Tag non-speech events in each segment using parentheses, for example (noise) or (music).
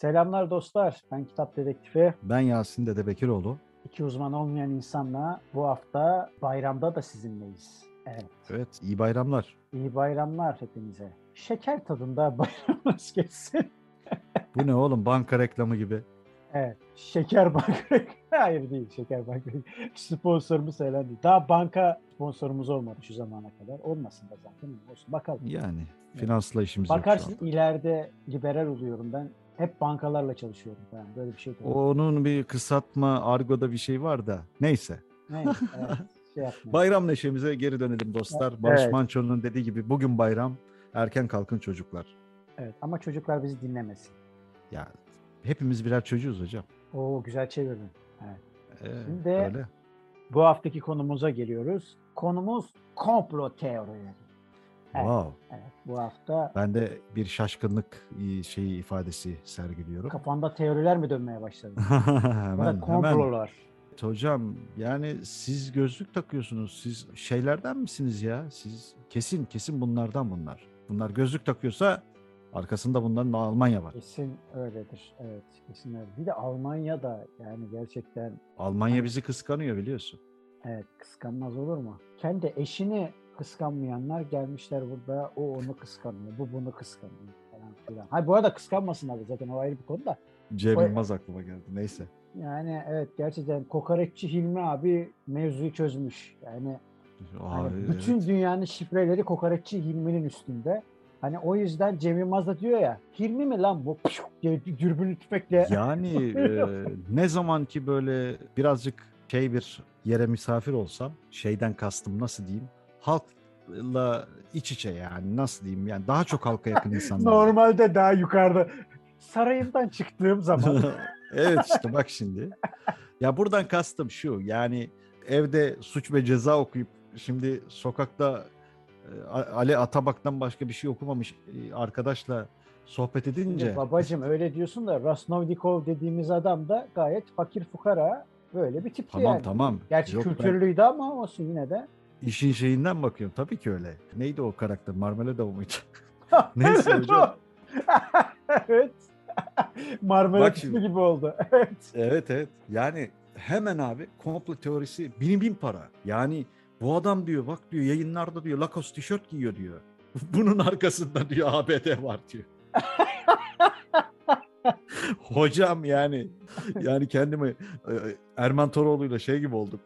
Selamlar dostlar. Ben Kitap Dedektifi. Ben Yasin Dede Bekiroğlu. İki uzman olmayan insanla bu hafta bayramda da sizinleyiz. Evet. Evet, iyi bayramlar. İyi bayramlar hepinize. Şeker tadında (laughs) bayramınız geçsin. Bu ne oğlum banka reklamı gibi. Evet. Şeker Banka. Hayır değil Şeker Banka. Sponsorumuz söylendi. değil. Daha banka sponsorumuz olmadı şu zamana kadar. Olmasın da zaten. Olsun. Bakalım. Yani finansla işimiz yok şu Bakarsın ileride liberal oluyorum ben. Hep bankalarla çalışıyorum. Yani böyle bir şey olur. Onun bir kısaltma, argoda bir şey var da. Neyse. Neyse, (laughs) evet, şey. Bayram neşemize geri dönelim dostlar. Barış Evet. Manço'nun dediği gibi bugün bayram. Erken kalkın çocuklar. Evet ama çocuklar bizi dinlemesin. Ya hepimiz birer çocuğuz hocam. Oo güzel çevirdin. Evet. Ee, Şimdi- öyle. Bu haftaki konumuza geliyoruz. Konumuz komplo teorileri. Evet. Wow. Evet, bu hafta Ben de bir şaşkınlık şeyi ifadesi sergiliyorum. kafanda teoriler mi dönmeye başladı? (laughs) Hemen, da hemen. komplolar. Hocam yani siz gözlük takıyorsunuz. Siz şeylerden misiniz ya? Siz kesin kesin bunlardan bunlar. Bunlar gözlük takıyorsa arkasında bunların Almanya var. Kesin öyledir. Evet, kesin öyle. Bir de Almanya'da yani gerçekten Almanya bizi kıskanıyor biliyorsun. evet kıskanmaz olur mu? Kendi eşini kıskanmayanlar gelmişler burada. O onu kıskanıyor. Bu bunu kıskanıyor falan filan. Hayır bu arada kıskanmasınlar da zaten o ayrı bir konu da. Cem O- Yılmaz aklıma geldi. Neyse. Yani evet gerçekten kokoreççi Hilmi abi mevzuyu çözmüş. Yani Hani Abi, bütün evet. dünyanın şifreleri kokoreççi Hilmi'nin üstünde. Hani o yüzden Cem Yılmaz da diyor ya Hilmi mi lan bu (laughs) dürbünlü tüfekle Yani (laughs) e, ne zaman ki böyle birazcık şey bir yere misafir olsam şeyden kastım nasıl diyeyim halkla iç içe yani nasıl diyeyim yani daha çok halka yakın (laughs) insanlar. normalde daha yukarıda sarayımdan çıktığım zaman (laughs) evet işte bak şimdi. Ya buradan kastım şu yani evde suç ve ceza okuyup şimdi sokakta e, Ali Atabak'tan başka bir şey okumamış e, arkadaşla sohbet edince babacım öyle diyorsun da Rasnovnikov dediğimiz adam da gayet fakir fukara böyle bir tipti tamam yani. tamam. Gerçi Yok, ben kültürlüydü ama olsun yine de. İşin şeyinden bakıyorum. Tabii ki öyle. Neydi o karakter? Marmelada mıydı? (laughs) Neyse hocam. (laughs) evet. Marmara Bak ismi gibi oldu. (laughs) Evet. Evet evet. Yani hemen abi komplo teorisi bin bin para. Yani bu adam diyor bak diyor yayınlarda diyor Lacoste tişört giyiyor diyor. Bunun arkasında diyor ABD var diyor. Hocam yani yani kendimi e, Erman Toroğlu'yla şey gibi olduk.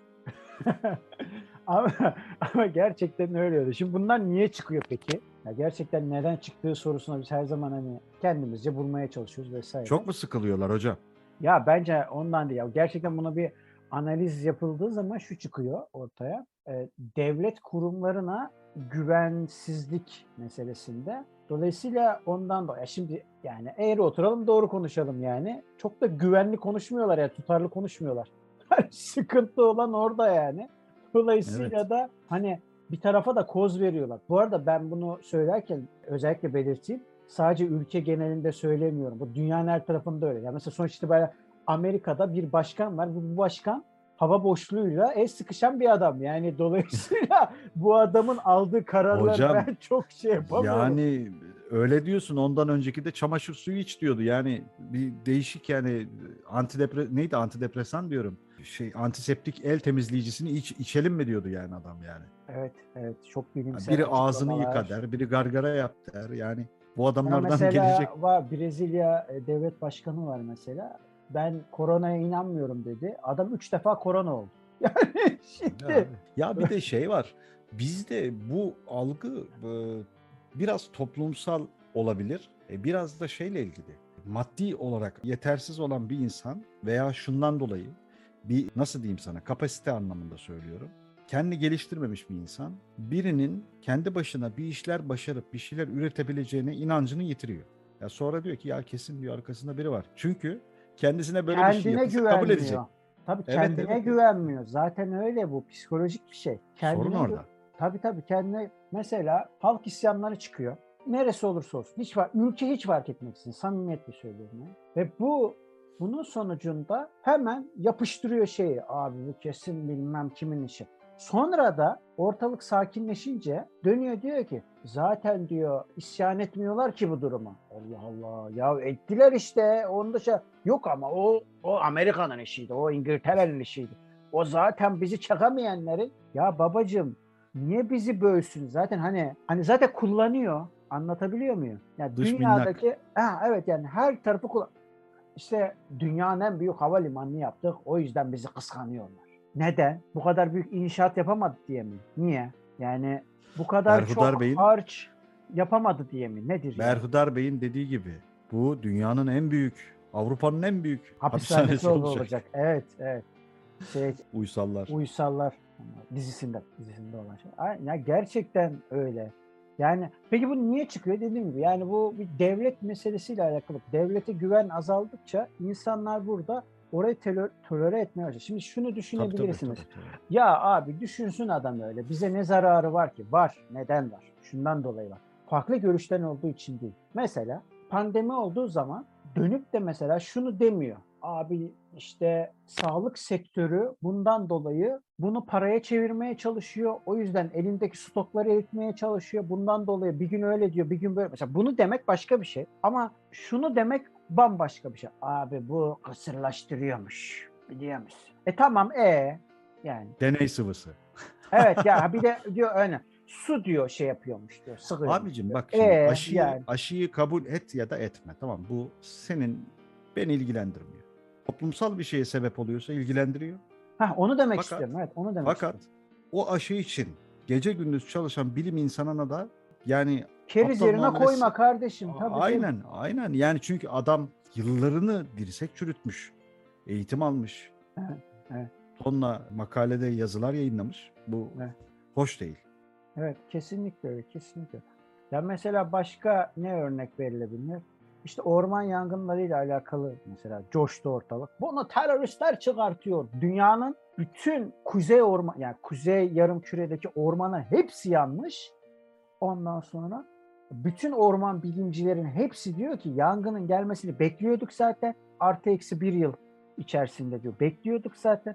Ama, (laughs) ama gerçekten öyle öyle. Şimdi bunlar niye çıkıyor peki? Ya gerçekten neden çıktığı sorusuna biz her zaman hani kendimizce bulmaya çalışıyoruz vesaire. Çok mu sıkılıyorlar hocam? Ya bence ondan değil. Ya gerçekten buna bir analiz yapıldığı zaman şu çıkıyor ortaya. Ee, devlet kurumlarına güvensizlik meselesinde. Dolayısıyla ondan da ya şimdi yani eğri oturalım doğru konuşalım yani. Çok da güvenli konuşmuyorlar ya tutarlı konuşmuyorlar. (laughs) Sıkıntı olan orada yani. Dolayısıyla da hani bir tarafa da koz veriyorlar. Bu arada ben bunu söylerken özellikle belirteyim. Sadece ülke genelinde söylemiyorum. Bu dünyanın her tarafında öyle. Yani mesela sonuç itibariyle Amerika'da bir başkan var. Bu, bu başkan hava boşluğuyla el sıkışan bir adam. Yani (laughs) dolayısıyla bu adamın aldığı kararlar Hocam, ben çok şey yapamıyorum. Yani öyle diyorsun ondan önceki de çamaşır suyu iç diyordu. Yani bir değişik yani antidepre neydi antidepresan diyorum. Şey antiseptik el temizleyicisini iç, içelim mi diyordu yani adam yani. Evet, evet çok bilimsel. Biri ağzını yıka der, biri gargara yap der. Yani bu Ya adamlardan mesela gelecek var Brezilya e, devlet başkanı var mesela. Ben koronaya inanmıyorum dedi. Adam üç defa korona oldu. (laughs) Yani şimdi Ya, ya bir de şey var. Bizde bu algı e, biraz toplumsal olabilir. E, Biraz da şeyle ilgili. Maddi olarak yetersiz olan bir insan veya şundan dolayı bir nasıl diyeyim sana kapasite anlamında söylüyorum. Kendi geliştirmemiş bir insan birinin kendi başına bir işler başarıp bir şeyler üretebileceğine inancını yitiriyor. Ya sonra diyor ki ya kesin diyor arkasında biri var. Çünkü kendisine böyle bir şey kendine yapılsa kabul edecek. Tabii Evet, kendine evet. güvenmiyor. Zaten öyle bu psikolojik bir şey. Kendine Sorun orada. Tabii tabii kendine mesela halk isyanları çıkıyor. Neresi olursa olsun. Hiç var, ülke hiç fark etmeksizin. Samimiyetle söylüyorum ya. Ve bu bunun sonucunda hemen yapıştırıyor şeyi. Abi bu kesin bilmem kimin işi. Sonra da ortalık sakinleşince dönüyor diyor ki zaten diyor isyan etmiyorlar ki bu duruma. Allah Allah ya ettiler işte onda şey yok ama o o Amerika'nın işiydi o İngiltere'nin işiydi. O zaten bizi çekemeyenlerin ya babacığım niye bizi bölsün zaten hani hani zaten kullanıyor anlatabiliyor muyum? Ya Dış dünyadaki ha, evet yani her tarafı kullan işte dünyanın en büyük havalimanını yaptık. O yüzden bizi kıskanıyorlar. Neden? Bu kadar büyük inşaat yapamadı diye mi? Niye? Yani bu kadar Berhudar çok Bey'in- harç yapamadı diye mi? Nedir? yani? Berhudar Bey'in dediği gibi bu dünyanın en büyük, Avrupa'nın en büyük Hapishanesi hapishanesi olacak. olacak. Evet, evet. Şey, Uysallar. uysallar dizisinde dizisinde olan şey. Ya gerçekten öyle. Yani peki bu niye çıkıyor dediğim gibi yani bu bir devlet meselesiyle alakalı. Devlete güven azaldıkça insanlar burada orayı tolere, tolere etmeye başlıyor. Şimdi şunu Tabii, tabii, düşünebilirsiniz. tabii, tabii. Ya abi düşünsün adam öyle. Bize ne zararı var ki? Var. Neden var? Şundan dolayı var. Farklı görüşten olduğu için değil. Mesela pandemi olduğu zaman dönüp de mesela şunu demiyor. Abi işte sağlık sektörü bundan dolayı bunu paraya çevirmeye çalışıyor. O yüzden elindeki stokları eritmeye çalışıyor. Bundan dolayı bir gün öyle diyor, bir gün böyle. Mesela bunu demek başka bir şey. Ama şunu demek bambaşka bir şey. Abi bu kısırlaştırıyormuş. Biliyor musun? E tamam e yani Deney sıvısı. Evet ya (laughs) bir de diyor öyle su diyor şey yapıyormuş diyor. Sıkıyormuş Abicim diyor. bak şimdi Ee, aşıyı, yani. aşıyı kabul et ya da etme. Tamam bu senin beni ilgilendirmiyor. Toplumsal bir şeye sebep oluyorsa ilgilendiriyor. Hah, onu demek Fakat- istiyorum. Evet onu demek Fakat istiyorum. o aşı için gece gündüz çalışan bilim insanına da yani Keriz yerine muamelesi- koyma kardeşim. Tabii, aynen aynen yani çünkü adam yıllarını dirsek çürütmüş. Eğitim almış. Evet, evet. Tonla makalede yazılar yayınlamış. Bu Evet. hoş değil. Evet kesinlikle öyle kesinlikle. Ya mesela başka ne örnek verilebilir? İşte orman yangınlarıyla alakalı mesela coştu ortalık. Bunu teröristler çıkartıyor. Dünyanın bütün kuzey orman yani kuzey yarım küredeki ormanı hepsi yanmış. Ondan sonra bütün orman bilimcilerin hepsi diyor ki yangının gelmesini bekliyorduk zaten. Artı eksi bir yıl içerisinde diyor. Bekliyorduk zaten.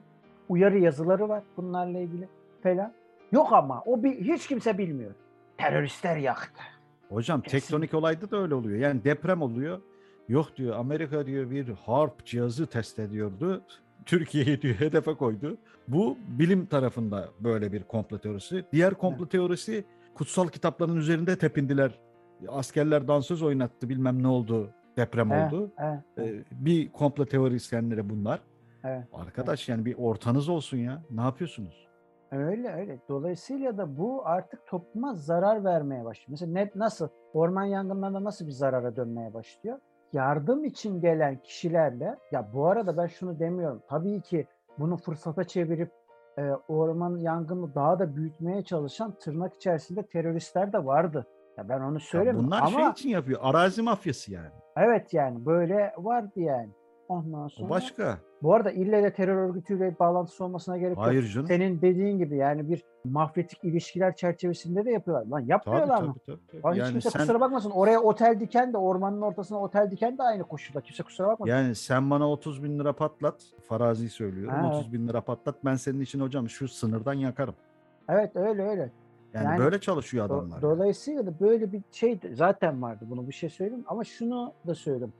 Uyarı yazıları var bunlarla ilgili falan. Yok ama o bir, hiç kimse bilmiyor. Teröristler yaktı. Hocam tektonik olayda da öyle oluyor. Yani deprem oluyor. Yok diyor Amerika diyor bir harp cihazı test ediyordu. (laughs) Türkiye'yi diyor hedefe koydu. Bu bilim tarafında böyle bir komplo teorisi. Diğer komplo teorisi kutsal kitapların üzerinde tepindiler. Askerler dansöz oynattı bilmem ne oldu deprem Evet, oldu. evet, Ee, bir komplo teorisyenleri bunlar. evet. Arkadaş yani bir ortanız olsun ya. Ne yapıyorsunuz? Öyle öyle. Dolayısıyla da bu artık topluma zarar vermeye başlıyor. Mesela ne, nasıl orman yangınlarında nasıl bir zarara dönmeye başlıyor? Yardım için gelen kişilerle ya bu arada ben şunu demiyorum. Tabii ki bunu fırsata çevirip e, orman yangını daha da büyütmeye çalışan tırnak içerisinde teröristler de vardı. Ya ben onu Ya söylemiyorum bunlar ama şey için yapıyor. Arazi mafyası yani. evet yani böyle vardı yani. Ondan sonra O başka. bu arada ille de terör örgütüyle bağlantısı olmasına gerek yok. Hayır canım. Senin dediğin gibi yani bir mafyatik ilişkiler çerçevesinde de yapıyorlar. Lan Tabii yapmıyorlar mı? tabii tabii. tabii. Hiç Yani kimse sen kusura bakmasın. Oraya otel diken de ormanın ortasına otel diken de aynı koşulda. Kimse kusura bakmasın. Yani sen bana 30 bin lira patlat. Farazi söylüyorum. Ha, 30 bin lira patlat. Ben senin için hocam şu sınırdan yakarım. Evet öyle öyle. Yani, Yani böyle çalışıyor Do- adamlar. yani. Dolayısıyla da böyle bir şey zaten vardı. Bunu bir şey söyleyeyim ama şunu da söyleyeyim.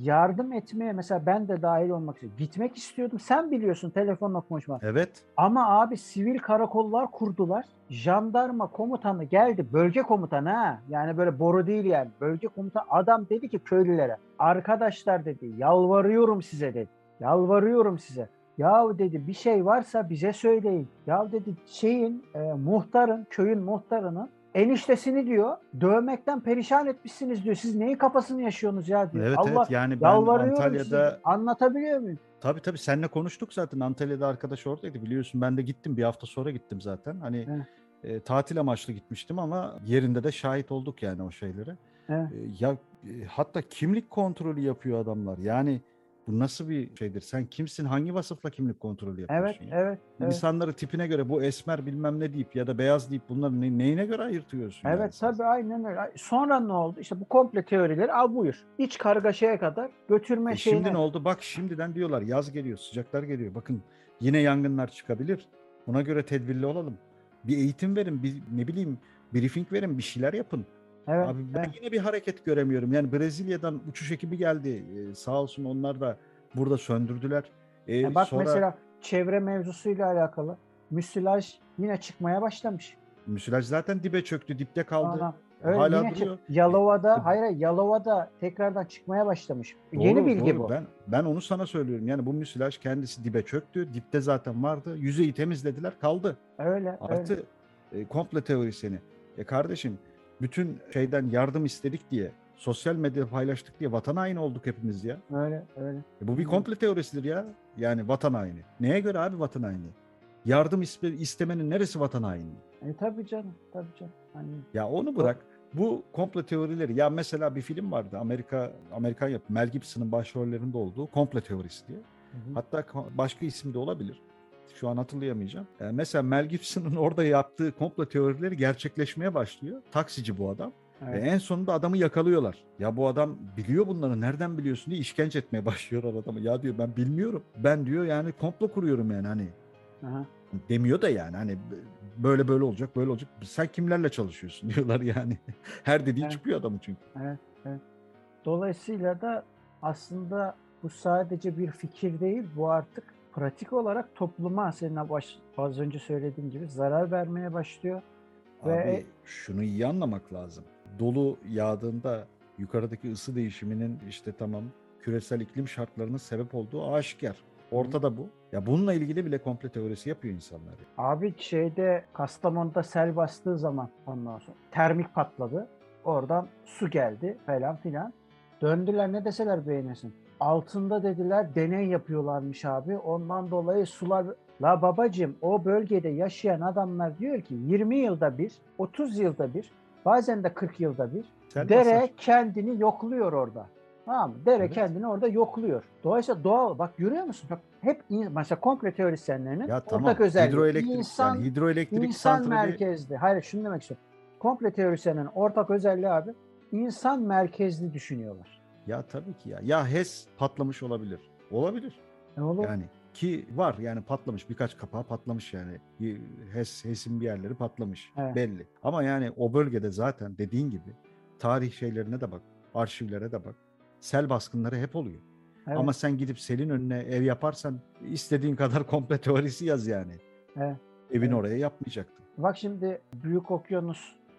Yardım etmeye mesela ben de dahil olmak istiyorum. Gitmek istiyordum. Sen biliyorsun telefonla konuşma. Evet. Ama abi sivil karakollar kurdular. Jandarma komutanı geldi. Bölge komutanı ha. Yani böyle boru değil yani. Bölge komutanı adam dedi ki köylülere. Arkadaşlar dedi yalvarıyorum size dedi. Yalvarıyorum size. Yahu dedi bir şey varsa bize söyleyin. Ya dedi şeyin e, muhtarın, köyün muhtarının eniştesini diyor dövmekten perişan etmişsiniz diyor. Siz neyin kafasını yaşıyorsunuz ya diyor. Evet Allah evet yani ben Antalya'da size. Anlatabiliyor muyum? tabii tabii seninle konuştuk zaten. Antalya'da arkadaş oradaydı biliyorsun. Ben de gittim bir hafta sonra gittim zaten. Hani Evet. e, tatil amaçlı gitmiştim ama yerinde de şahit olduk yani o şeylere. Evet. E, ya e, hatta kimlik kontrolü yapıyor adamlar. Yani bu nasıl bir şeydir? Sen kimsin? Hangi vasıfla kimlik kontrolü Evet, yapıyorsun? ya? evet, evet. İnsanları tipine göre bu esmer bilmem ne deyip ya da beyaz deyip bunları ne- neyine göre ayırtıyorsun? yani Evet sen? tabii aynen öyle. Sonra ne oldu? İşte bu komple teorileri al buyur. İç kargaşaya kadar götürme E şeyine. şimdi ne oldu? Bak şimdiden diyorlar yaz geliyor, sıcaklar geliyor. Bakın yine yangınlar çıkabilir. Buna göre tedbirli olalım. Bir eğitim verin, bir ne bileyim briefing verin, bir şeyler yapın. Evet, Abi ben evet. yine bir hareket göremiyorum. Yani Brezilya'dan uçuş ekibi geldi. Ee, sağ olsun onlar da burada söndürdüler. Ee, Ya bak sonra mesela çevre mevzusuyla alakalı müsilaj yine çıkmaya başlamış. müsilaj zaten dibe çöktü, dipte kaldı. Aa, öyle Hala yine duruyor. Yalova'da, E, hayır hayır, Yalova'da tekrardan çıkmaya başlamış. Doğru, Yeni bilgi doğru. bu. Ben ben onu sana söylüyorum. Yani bu müsilaj kendisi dibe çöktü. Dipte zaten vardı. Yüzeyi temizlediler, kaldı. Öyle, öyle. Artı e, komple teorisini. E kardeşim bütün şeyden yardım istedik diye sosyal medyada paylaştık diye vatan haini olduk hepimiz ya. Öyle, öyle. E bu bir komple teorisidir ya. Yani vatan haini. Neye göre abi vatan haini? Yardım istemenin neresi vatan haini? E tabii canım, tabii canım. Hani Ya onu bırak. Bu komple teorileri. Ya mesela bir film vardı. Amerika Amerikan yap Mel Gibson'ın başrollerinde olduğu komple teorisi diye. hı hı. Hatta başka isim de olabilir. Şu an hatırlayamayacağım. E, mesela Mel Gibson'ın (laughs) orada yaptığı komplo teorileri gerçekleşmeye başlıyor. Taksici bu adam. Evet. Ve en sonunda adamı yakalıyorlar. Ya bu adam biliyor bunları nereden biliyorsun diye işkence etmeye (laughs) başlıyorlar adamı. Ya diyor ben bilmiyorum. Ben diyor yani komplo kuruyorum yani hani. Aha. Demiyor da yani hani böyle böyle olacak böyle olacak. Sen kimlerle çalışıyorsun (laughs) diyorlar yani. Her dediği Evet. çıkıyor adamın çünkü. Evet, evet. Dolayısıyla da aslında bu sadece bir fikir değil, bu artık pratik olarak topluma senin baş, az önce söylediğin gibi zarar vermeye başlıyor. Ve- Abi şunu iyi anlamak lazım. Dolu yağdığında yukarıdaki ısı değişiminin işte tamam küresel iklim şartlarının sebep olduğu aşikar. Ortada bu. Ya bununla ilgili bile komple teorisi yapıyor insanlar. Abi şeyde Kastamonu'da sel bastığı zaman ondan sonra termik patladı. Oradan su geldi falan filan. Döndüler ne deseler beğenesin. Altında dediler deney yapıyorlarmış abi. Ondan dolayı sular... La babacım o bölgede yaşayan adamlar diyor ki 20 yılda bir, 30 yılda bir, bazen de 40 yılda bir Sel dere basar. kendini yokluyor orada. Tamam mı? Dere Evet. kendini orada yokluyor. Dolayısıyla doğal bak görüyor musun? Bak hep mesela komple teorisyenlerinin Ya ortak tamam özelliği. hidroelektrik İnsan, yani hidroelektrik insan santrali merkezli. Hayır şunu demek istiyorum. Komple teorisyenin ortak özelliği abi insan merkezli düşünüyorlar. Ya tabii ki ya. Ya HES patlamış olabilir. Olabilir. Ne olur? Yani ki var yani patlamış birkaç kapağı patlamış yani. HES HES'in bir yerleri patlamış Evet. belli. Ama yani o bölgede zaten dediğin gibi tarih şeylerine de bak, arşivlere de bak. Sel baskınları hep oluyor. Evet, Ama sen gidip selin önüne ev yaparsan istediğin kadar (laughs) komple teorisi yaz yani. evet. Evin Evet. oraya yapmayacaktın. Bak şimdi Büyük Okyanus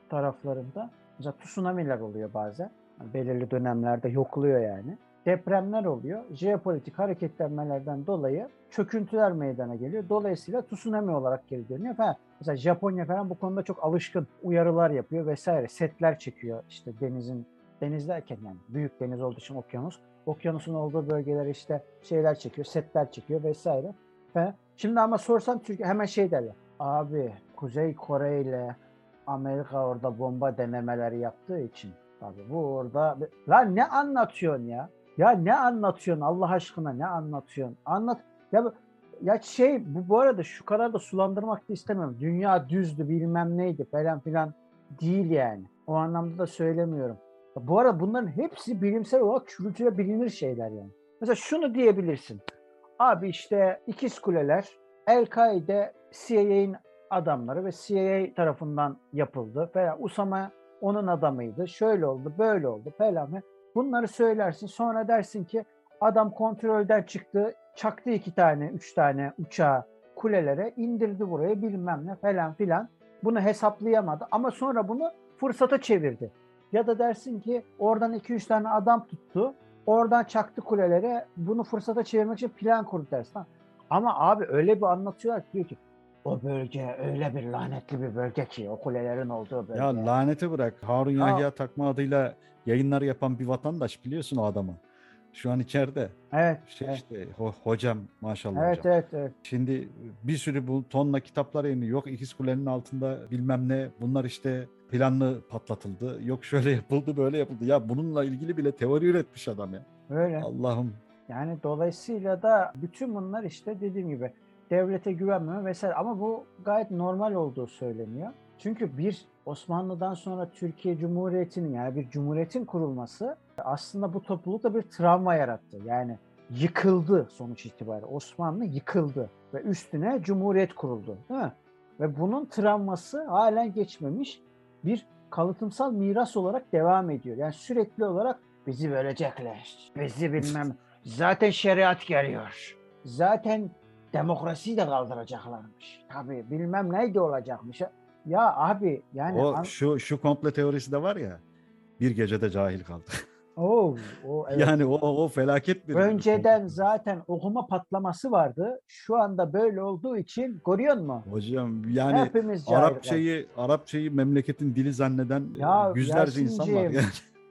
taraflarında mesela tsunami'ler oluyor bazen. Belirli dönemlerde yokluyor yani. Depremler oluyor. Jeopolitik hareketlenmelerden dolayı çöküntüler meydana geliyor. Dolayısıyla tsunami olarak geri dönüyor. Ha, mesela Japonya falan bu konuda çok alışkın uyarılar yapıyor vesaire. Setler çekiyor işte denizin deniz derken yani büyük deniz olduğu için okyanus. Okyanusun olduğu bölgelere işte şeyler çekiyor, setler çekiyor vesaire. Ve şimdi ama sorsam Türkiye hemen şey derler. Abi Kuzey Kore ile Amerika orada bomba denemeleri yaptığı için abi bu orada lan ne anlatıyorsun ya? Ya ne anlatıyorsun Allah aşkına ne anlatıyorsun? Anlat ya ya şey bu bu arada şu kadar da sulandırmak da istemiyorum. Dünya düzdü bilmem neydi falan filan değil yani. O anlamda da söylemiyorum. Ya Bu arada bunların hepsi bilimsel olarak çürütüle bilinir şeyler yani. Mesela şunu diyebilirsin. Abi işte ikiz kuleler El-Kaide CIA'in adamları ve CIA tarafından yapıldı veya Usama onun adamıydı. Şöyle oldu, böyle oldu falan. Bunları söylersin. Sonra dersin ki adam kontrolden çıktı, çaktı iki tane, üç tane uçağı kulelere, indirdi buraya bilmem ne falan filan. Bunu hesaplayamadı ama sonra bunu fırsata çevirdi. Ya da dersin ki oradan iki üç tane adam tuttu. Oradan çaktı kulelere. Bunu fırsata çevirmek için plan kurdu dersin. Ama abi öyle bir anlatıyorlar ki diyor ki o bölge öyle bir lanetli bir bölge ki o kulelerin olduğu bölge. Ya lanete bırak. Harun Ya- Yahya takma adıyla yayınlar yapan bir vatandaş biliyorsun o adamı. Şu an içeride. evet. Şey evet. işte ho- hocam maşallah Evet, hocam. evet, evet. Şimdi bir sürü bu tonla kitaplar yayınlıyor. Yok ikiz kulenin altında bilmem ne. Bunlar işte planlı patlatıldı. Yok şöyle yapıldı böyle yapıldı. Ya bununla ilgili bile teori üretmiş adam ya. Öyle. Allah'ım. Yani dolayısıyla da bütün bunlar işte dediğim gibi devlete güvenmeme vesaire ama bu gayet normal olduğu söyleniyor. Çünkü bir Osmanlı'dan sonra Türkiye Cumhuriyeti'nin yani bir cumhuriyetin kurulması aslında bu toplulukta bir travma yarattı. Yani yıkıldı sonuç itibariyle. Osmanlı yıkıldı ve üstüne cumhuriyet kuruldu. Değil mi? Ve bunun travması halen geçmemiş bir kalıtımsal miras olarak devam ediyor. Yani sürekli olarak bizi bölecekler. Bizi bilmem. Zaten şeriat geliyor. Zaten demokrasiyi de kaldıracaklarmış. Tabii bilmem neydi olacakmış. Ya abi yani O an- şu şu komple teorisi de var ya. Bir gecede cahil kaldı. Oo, o evet. Yani o o felaket bir Önceden komple. zaten okuma patlaması vardı. Şu anda böyle olduğu için görüyor musun? Hocam yani Hepimiz cahil. Arapçayı Arapçayı memleketin dili zanneden Ya yüzlerce insan var. Yani.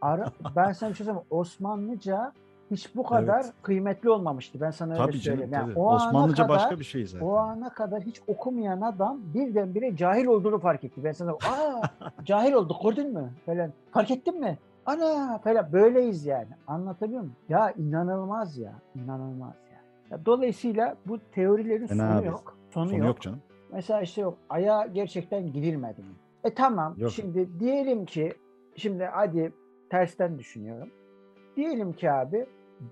Ara, ben sana bir şey söyleyeyim. Osmanlıca hiç bu kadar Evet. kıymetli olmamıştı. Ben sana öyle Tabii canım söyleyeyim. Yani tabii. o Osmanlıca kadar, başka bir şey zaten. O ana kadar hiç okumayan adam birdenbire cahil olduğunu fark etti. Ben sana aa (laughs) cahil olduk gördün mü? Falan. Fark ettin mi? Ana falan böyleyiz yani. Anlatabiliyor muyum? Ya inanılmaz ya. inanılmaz ya. ya dolayısıyla bu teorilerin Fena sonu abi. yok. Sonu, Sonu yok. yok canım. Mesela işte yok. Aya gerçekten gidilmedi mi? E tamam. Yok. Şimdi diyelim ki şimdi hadi tersten düşünüyorum. Diyelim ki abi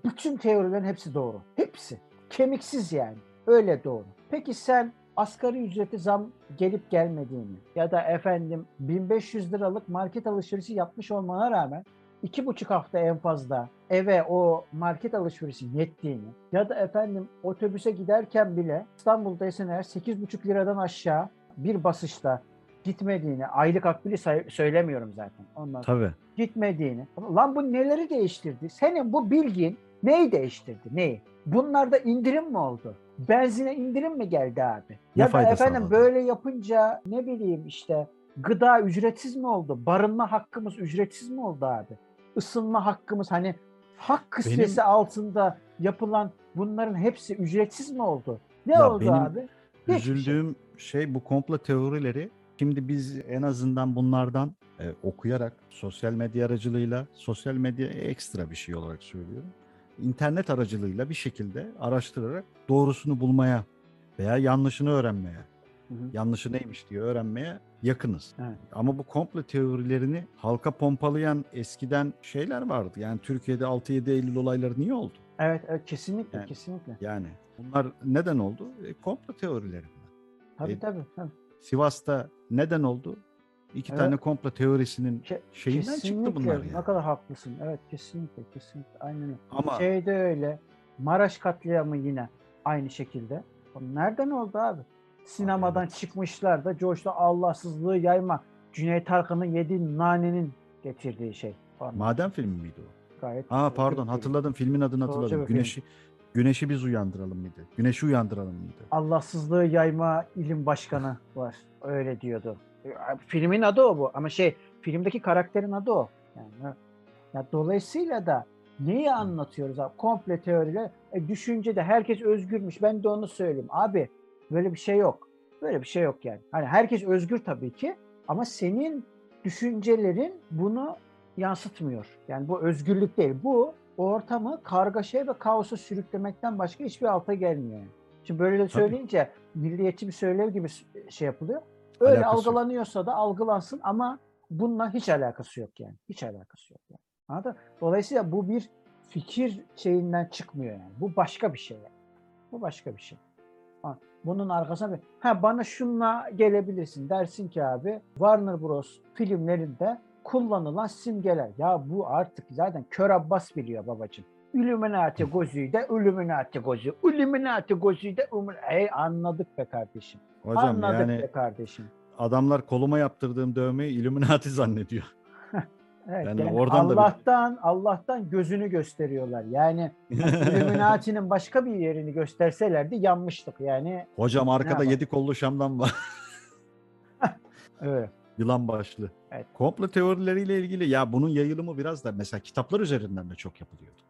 bütün teorilerin hepsi doğru. Hepsi. Kemiksiz yani. Öyle doğru. Peki sen asgari ücreti zam gelip gelmediğini ya da efendim 1500 liralık market alışverişi yapmış olmana rağmen iki buçuk hafta en fazla eve o market alışverişi yettiğini ya da efendim otobüse giderken bile İstanbul'daysan eğer 8,5 liradan aşağı bir basışta gitmediğini, aylık akbili say- söylemiyorum zaten. Ondan Tabii. gitmediğini. Lan bu neleri değiştirdi? Senin bu bilgin neyi değiştirdi? Neyi? Bunlarda indirim mi oldu? Benzine indirim mi geldi abi? Ya da efendim sağladı? böyle yapınca ne bileyim işte gıda ücretsiz mi oldu? Barınma hakkımız ücretsiz mi oldu abi? Isınma hakkımız hani hak kısmesi Benim- altında yapılan bunların hepsi ücretsiz mi oldu? Ne Ya oldu benim abi? Hiçbir şey. Üzüldüğüm şey bu komplo teorileri. Şimdi biz en azından bunlardan e, okuyarak sosyal medya aracılığıyla sosyal medya ekstra bir şey olarak söylüyorum. İnternet aracılığıyla bir şekilde araştırarak doğrusunu bulmaya veya yanlışını öğrenmeye, Hı hı. yanlışı neymiş diye öğrenmeye yakınız. Evet. Ama bu komplo teorilerini halka pompalayan eskiden şeyler vardı. Yani Türkiye'de 6-7 Eylül olayları niye oldu? Evet, evet kesinlikle Yani- kesinlikle. Yani bunlar neden oldu? E, komplo teorilerinden. Tabii E, tabii. tabii. Sivas'ta neden oldu? İki Evet. tane komplo teorisinin Ke- şeyinden çıktı bunlar kesinlikle. yani. Ne kadar haklısın. Evet kesinlikle kesinlikle. Aynen. Ama Şeyde öyle. Maraş katliamı yine aynı şekilde. Nereden oldu abi? Sinemadan evet. çıkmışlar da coştu Allahsızlığı yayma. Cüneyt Arkın'ın yediği nanenin getirdiği şey. Falan. maden filmi miydi o? Gayet Aa pardon hatırladım filmin adını hatırladım. bir film. Güneşi biz uyandıralım mıydı? Güneşi uyandıralım mıydı? Allahsızlığı yayma ilim başkanı var. Öyle diyordu. Filmin adı o bu ama şey filmdeki karakterin adı o. Yani ya dolayısıyla da neyi anlatıyoruz abi? Komple teoriler. E, düşüncede herkes özgürmüş. Ben de onu söyleyeyim. Abi böyle bir şey yok. Böyle bir şey yok yani. Hani herkes özgür tabii ki ama senin düşüncelerin bunu yansıtmıyor. Yani bu özgürlük değil. Bu ortamı kargaşaya ve kaosa sürüklemekten başka hiçbir alta gelmiyor. Şimdi böyle de söyleyince milliyetçi bir söylev gibi şey yapılıyor. Öyle Alakası yok. algılanıyorsa da algılansın ama bununla hiç alakası yok yani. Hiç alakası yok yani. Anladın? Dolayısıyla bu bir fikir şeyinden çıkmıyor yani. Bu başka bir şey yani. Bu başka bir şey. Ha, bunun arkasına bir... Ha bana şunla gelebilirsin. Dersin ki abi Warner Bros. filmlerinde kullanılan simgeler. Ya bu artık zaten kör abbas biliyor babacığım. Illuminati gözüyle Illuminati gözü. Illuminati gözüyle Illuminati. Ey anladık be kardeşim. Hocam anladık yani be kardeşim. adamlar koluma yaptırdığım dövmeyi Illuminati (laughs) zannediyor. (laughs) Evet, Yani yani oradan da bir- Allah'tan Allah'tan gözünü gösteriyorlar. Yani (laughs) Illuminati'nin başka bir yerini gösterselerdi yanmıştık yani. Hocam arkada yedi kollu şamdan var. Evet. Yılan başlı. Evet. Komplo teorileriyle ilgili ya bunun yayılımı biraz da mesela kitaplar üzerinden de çok yapılıyordu.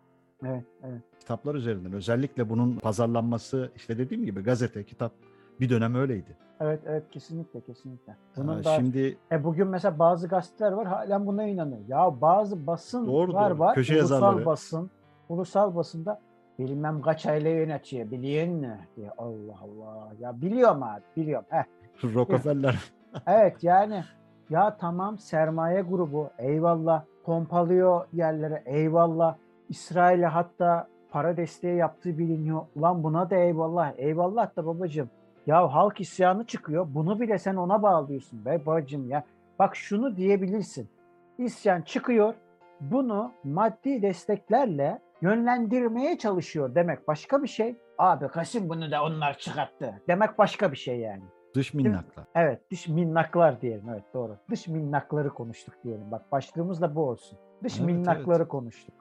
Evet, evet. Kitaplar üzerinden özellikle bunun pazarlanması işte dediğim gibi gazete, kitap bir dönem öyleydi. Evet, evet kesinlikle kesinlikle. Bunun Ha, da şimdi e bugün mesela bazı gazeteler var halen buna inanıyor. Ya bazı basın Doğru, var doğru. var. Köşe ulusal yazarları. basın. Ulusal basında bilmem kaç aile yönetiyor biliyor diye. Allah Allah. Ya biliyorum abi biliyorum. Heh. (laughs) Rockefeller Evet yani ya tamam sermaye grubu eyvallah pompalıyor yerlere eyvallah İsrail'e hatta para desteği yaptığı biliniyor. Ulan buna da eyvallah. Eyvallah da babacığım. Ya halk isyanı çıkıyor. Bunu bile sen ona bağlıyorsun be bacım ya. Bak şunu diyebilirsin. İsyan çıkıyor. Bunu maddi desteklerle yönlendirmeye çalışıyor demek başka bir şey. Abi Kasım bunu da onlar çıkarttı. Demek başka bir şey yani. Dış minnaklar. Evet dış minnaklar diyelim evet doğru. Dış minnakları konuştuk diyelim. Bak başlığımız da bu olsun. Dış Evet, minnakları konuştuk.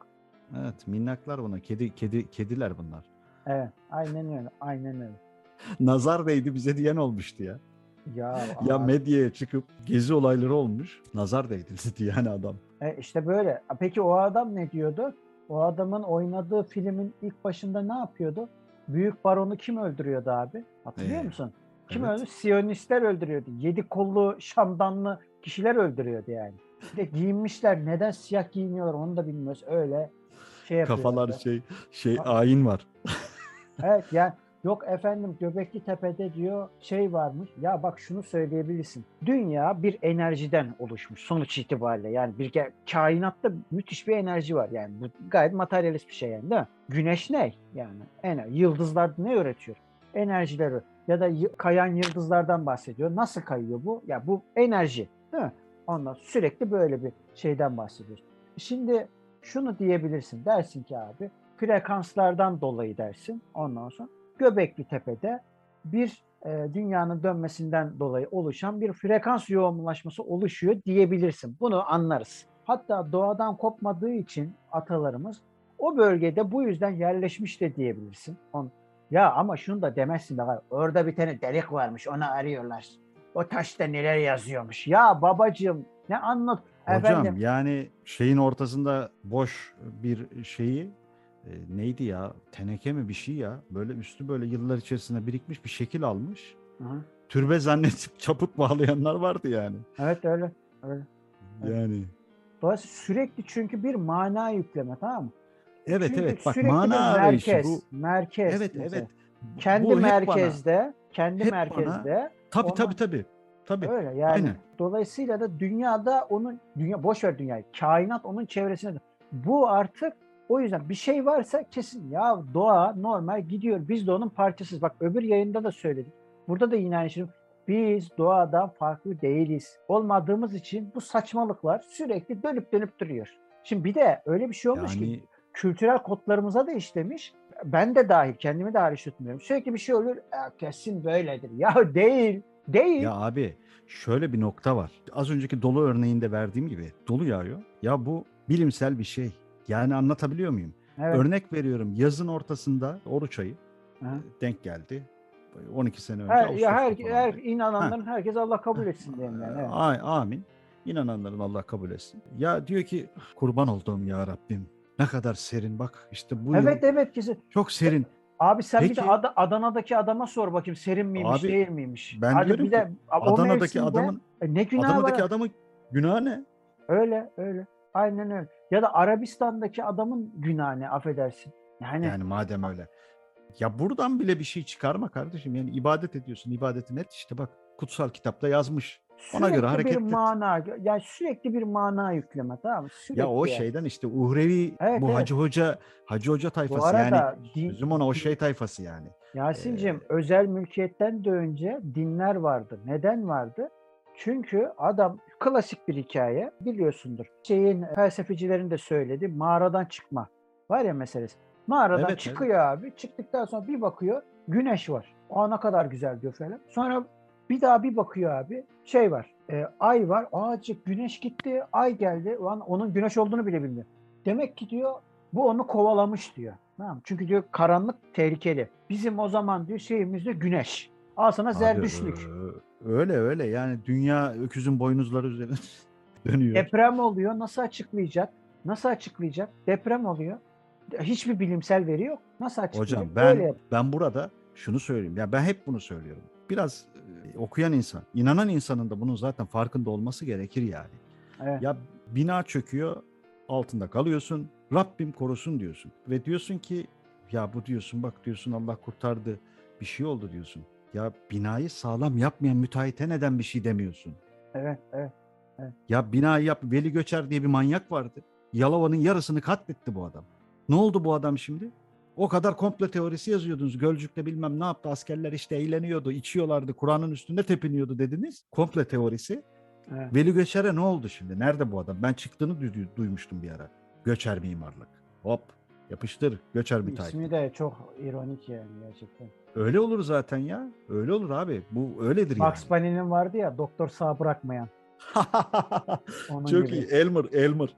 Evet minnaklar buna. Kedi kedi kediler bunlar. Evet aynen öyle aynen öyle. Nazar değdi bize diyen olmuştu ya. Ya, Ya abi, medyaya çıkıp gezi olayları olmuş. Nazar değdi dedi (laughs) yani adam. e, işte böyle. Peki o adam ne diyordu? O adamın oynadığı filmin ilk başında ne yapıyordu? Büyük baronu kim öldürüyordu abi? Hatırlıyor Ee, musun? Kim evet. öldü? Siyonistler öldürüyordu. Yedi kollu şamdanlı kişiler öldürüyordu yani. Bir de giyinmişler. Neden siyah giyiniyorlar onu da bilmiyoruz. Öyle şey. Kafalar şey şey ayin var. (laughs) Evet yani yok efendim Göbekli Tepe'de diyor şey varmış. Ya bak şunu söyleyebilirsin. Dünya bir enerjiden oluşmuş sonuç itibariyle. Yani bir kainatta müthiş bir enerji var. Yani bu gayet materyalist bir şey yani değil mi? Güneş ne? Yani enerji. Yıldızlar ne üretiyor? Enerjileri ya da kayan yıldızlardan bahsediyor. Nasıl kayıyor bu? Ya bu enerji değil mi? Ondan sürekli böyle bir şeyden bahsediyoruz. Şimdi şunu diyebilirsin. Dersin ki abi frekanslardan dolayı dersin. Ondan sonra Göbekli Tepe'de bir e, dünyanın dönmesinden dolayı oluşan bir frekans yoğunlaşması oluşuyor diyebilirsin. Bunu anlarız. Hatta doğadan kopmadığı için atalarımız o bölgede bu yüzden yerleşmiş de diyebilirsin. On, ya ama şunu da demezsin de orada bir tane delik varmış onu arıyorlar. O taşta neler yazıyormuş. Ya babacığım ne anlat? Hocam Efendim, yani şeyin ortasında boş bir şeyi e, neydi ya? Teneke mi bir şey ya? Böyle üstü böyle yıllar içerisinde birikmiş bir şekil almış. Hı hı. Türbe zannedip (laughs) çaput bağlayanlar vardı yani. evet öyle. öyle. Yani Dolayısıyla sürekli çünkü bir mana yükleme tamam mı? Evet Çünkü evet bak mana merkez, bu. merkez Evet mesela. evet. Kendi Bu hep bana- merkezde, kendi hep bana- merkezde Tabii ona- tabii tabii. Tabii. öyle yani. aynen. Dolayısıyla da dünyada onun dünya boş ver dünyayı. Kainat onun çevresinde. Bu artık o yüzden bir şey varsa kesin ya doğa normal gidiyor. Biz de onun parçasıyız. Bak öbür yayında da söyledik. Burada da yine aynı şey. Biz doğadan farklı değiliz. Olmadığımız için bu saçmalıklar sürekli dönüp dönüp duruyor. Şimdi bir de öyle bir şey olmuş ki Yani kültürel kodlarımıza da işlemiş. Ben de dahil, kendimi dahil tutmuyorum. Sürekli bir şey olur, "Ya kesin böyledir. Ya (laughs) değil, değil. ya abi şöyle bir nokta var. Az önceki dolu örneğinde verdiğim gibi dolu yağıyor. Ya bu bilimsel bir şey. Yani anlatabiliyor muyum? evet. Örnek veriyorum yazın ortasında oruç ayı Hı. denk geldi. 12 sene önce. Her, ya her, her inananların herkes Allah kabul etsin diyeyim yani. Evet. Amin. İnananların Allah kabul etsin. Ya diyor ki kurban olduğum ya Rabbim. Ne kadar serin bak işte bu yıl Evet evet kesin. çok serin. Abi sen bir de Peki- Ad- Adana'daki adama sor bakayım serin miymiş Abi, değil miymiş? ben Hadi diyorum bir de ki, o Adana'daki mevsimde- adamın E, ne günah Adana'daki var? adamın günahı ne? Öyle öyle. Aynen öyle. Ya da Arabistan'daki adamın günahı ne affedersin. Yani, Yani madem öyle. Ya buradan bile bir şey çıkarma kardeşim. Yani ibadet ediyorsun. ibadetin et işte bak kutsal kitapta yazmış. Ona göre sürekli hareket bir et. mana, yani sürekli bir mana yükleme tamam mı? Sürekli Ya o şeyden işte uhrevi Evet, bu evet. Hacı Hoca Hacı Hoca tayfası arada yani sözüm ona o şey tayfası yani. Yasin'cim Ee, özel mülkiyetten de önce dinler vardı. Neden vardı? Çünkü adam klasik bir hikaye biliyorsundur. Şeyin felsefecilerin de söyledi mağaradan çıkma. Var ya meselesi. Mağaradan Evet, çıkıyor abi. Çıktıktan sonra bir bakıyor güneş var. Aa ne kadar güzel diyor falan. Sonra bir daha bir bakıyor abi şey var. e, ay var. Aa çık güneş gitti. Ay geldi. Ulan onun güneş olduğunu bile bilmiyor. Demek ki diyor bu onu kovalamış diyor. Tamam. Çünkü diyor karanlık tehlikeli. Bizim o zaman diyor şeyimiz de güneş. Al sana zerdüşlük. Öyle öyle yani dünya öküzün boynuzları üzerine (laughs) dönüyor. Deprem oluyor. Nasıl açıklayacak? Nasıl açıklayacak? Deprem oluyor. Hiçbir bilimsel veri yok. Nasıl açıklayacak? Hocam ben ben burada şunu söyleyeyim. Ya ben hep bunu söylüyorum. Biraz okuyan insan, inanan insanın da bunun zaten farkında olması gerekir yani. Evet. Ya bina çöküyor, altında kalıyorsun. Rabbim korusun diyorsun. Ve diyorsun ki ya bu diyorsun bak diyorsun Allah kurtardı. Bir şey oldu diyorsun. Ya binayı sağlam yapmayan müteahhite neden bir şey demiyorsun? evet, evet. Ya binayı yap Veli Göçer diye bir manyak vardı. Yalova'nın yarısını katletti bu adam. Ne oldu bu adam şimdi? O kadar komple teorisi yazıyordunuz. Gölcük'te bilmem ne yaptı. Askerler işte eğleniyordu, içiyorlardı, Kur'an'ın üstünde tepiniyordu dediniz. Komple teorisi. Evet. Veli Göçer'e ne oldu şimdi? Nerede bu adam? Ben çıktığını duy- duymuştum bir ara. Göçer mimarlık. Hop yapıştır Göçer bir tayfa. İsmi de çok ironik yani gerçekten. Öyle olur zaten ya. Öyle olur abi. Bu öyledir Max yani. Bunny'nin vardı ya doktor sağ bırakmayan. (laughs) Onun Çok gibi. iyi. Elmer, Elmer.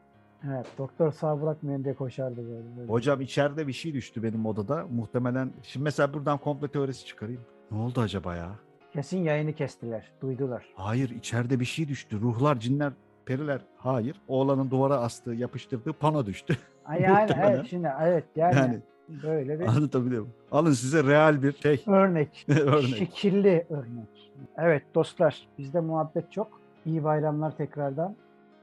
Evet doktor sağ bırakmayan diye koşardı böyle. böyle. Hocam içeride bir şey düştü benim odada. Muhtemelen şimdi mesela buradan komple teorisi çıkarayım. Ne oldu acaba ya? Kesin yayını kestiler. Duydular. Hayır içeride bir şey düştü. Ruhlar, cinler, periler. Hayır. Oğlanın duvara astığı, yapıştırdığı pano düştü. (laughs) Ay, Yani evet şimdi evet yani, Yani böyle bir anlatabiliyor muyum? Alın size real bir şey. (laughs) örnek. (laughs) Örnek. Şekilli örnek. Evet dostlar bizde muhabbet çok. İyi bayramlar tekrardan.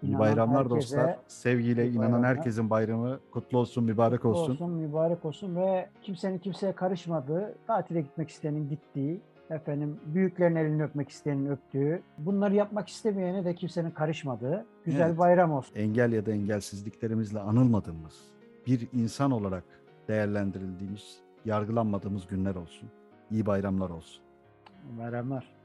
İnanan bayramlar herkese dostlar. Sevgiyle iyi inanan bayramlar. herkesin bayramı kutlu olsun, mübarek kutlu olsun. olsun, mübarek olsun ve kimsenin kimseye karışmadığı, tatile gitmek isteyenin gittiği, efendim büyüklerin elini öpmek isteyenin öptüğü, bunları yapmak istemeyene de kimsenin karışmadığı güzel Evet. bayram olsun. Engel ya da engelsizliklerimizle anılmadığımız, bir insan olarak değerlendirildiğimiz, yargılanmadığımız günler olsun. İyi bayramlar olsun. Bayramlar.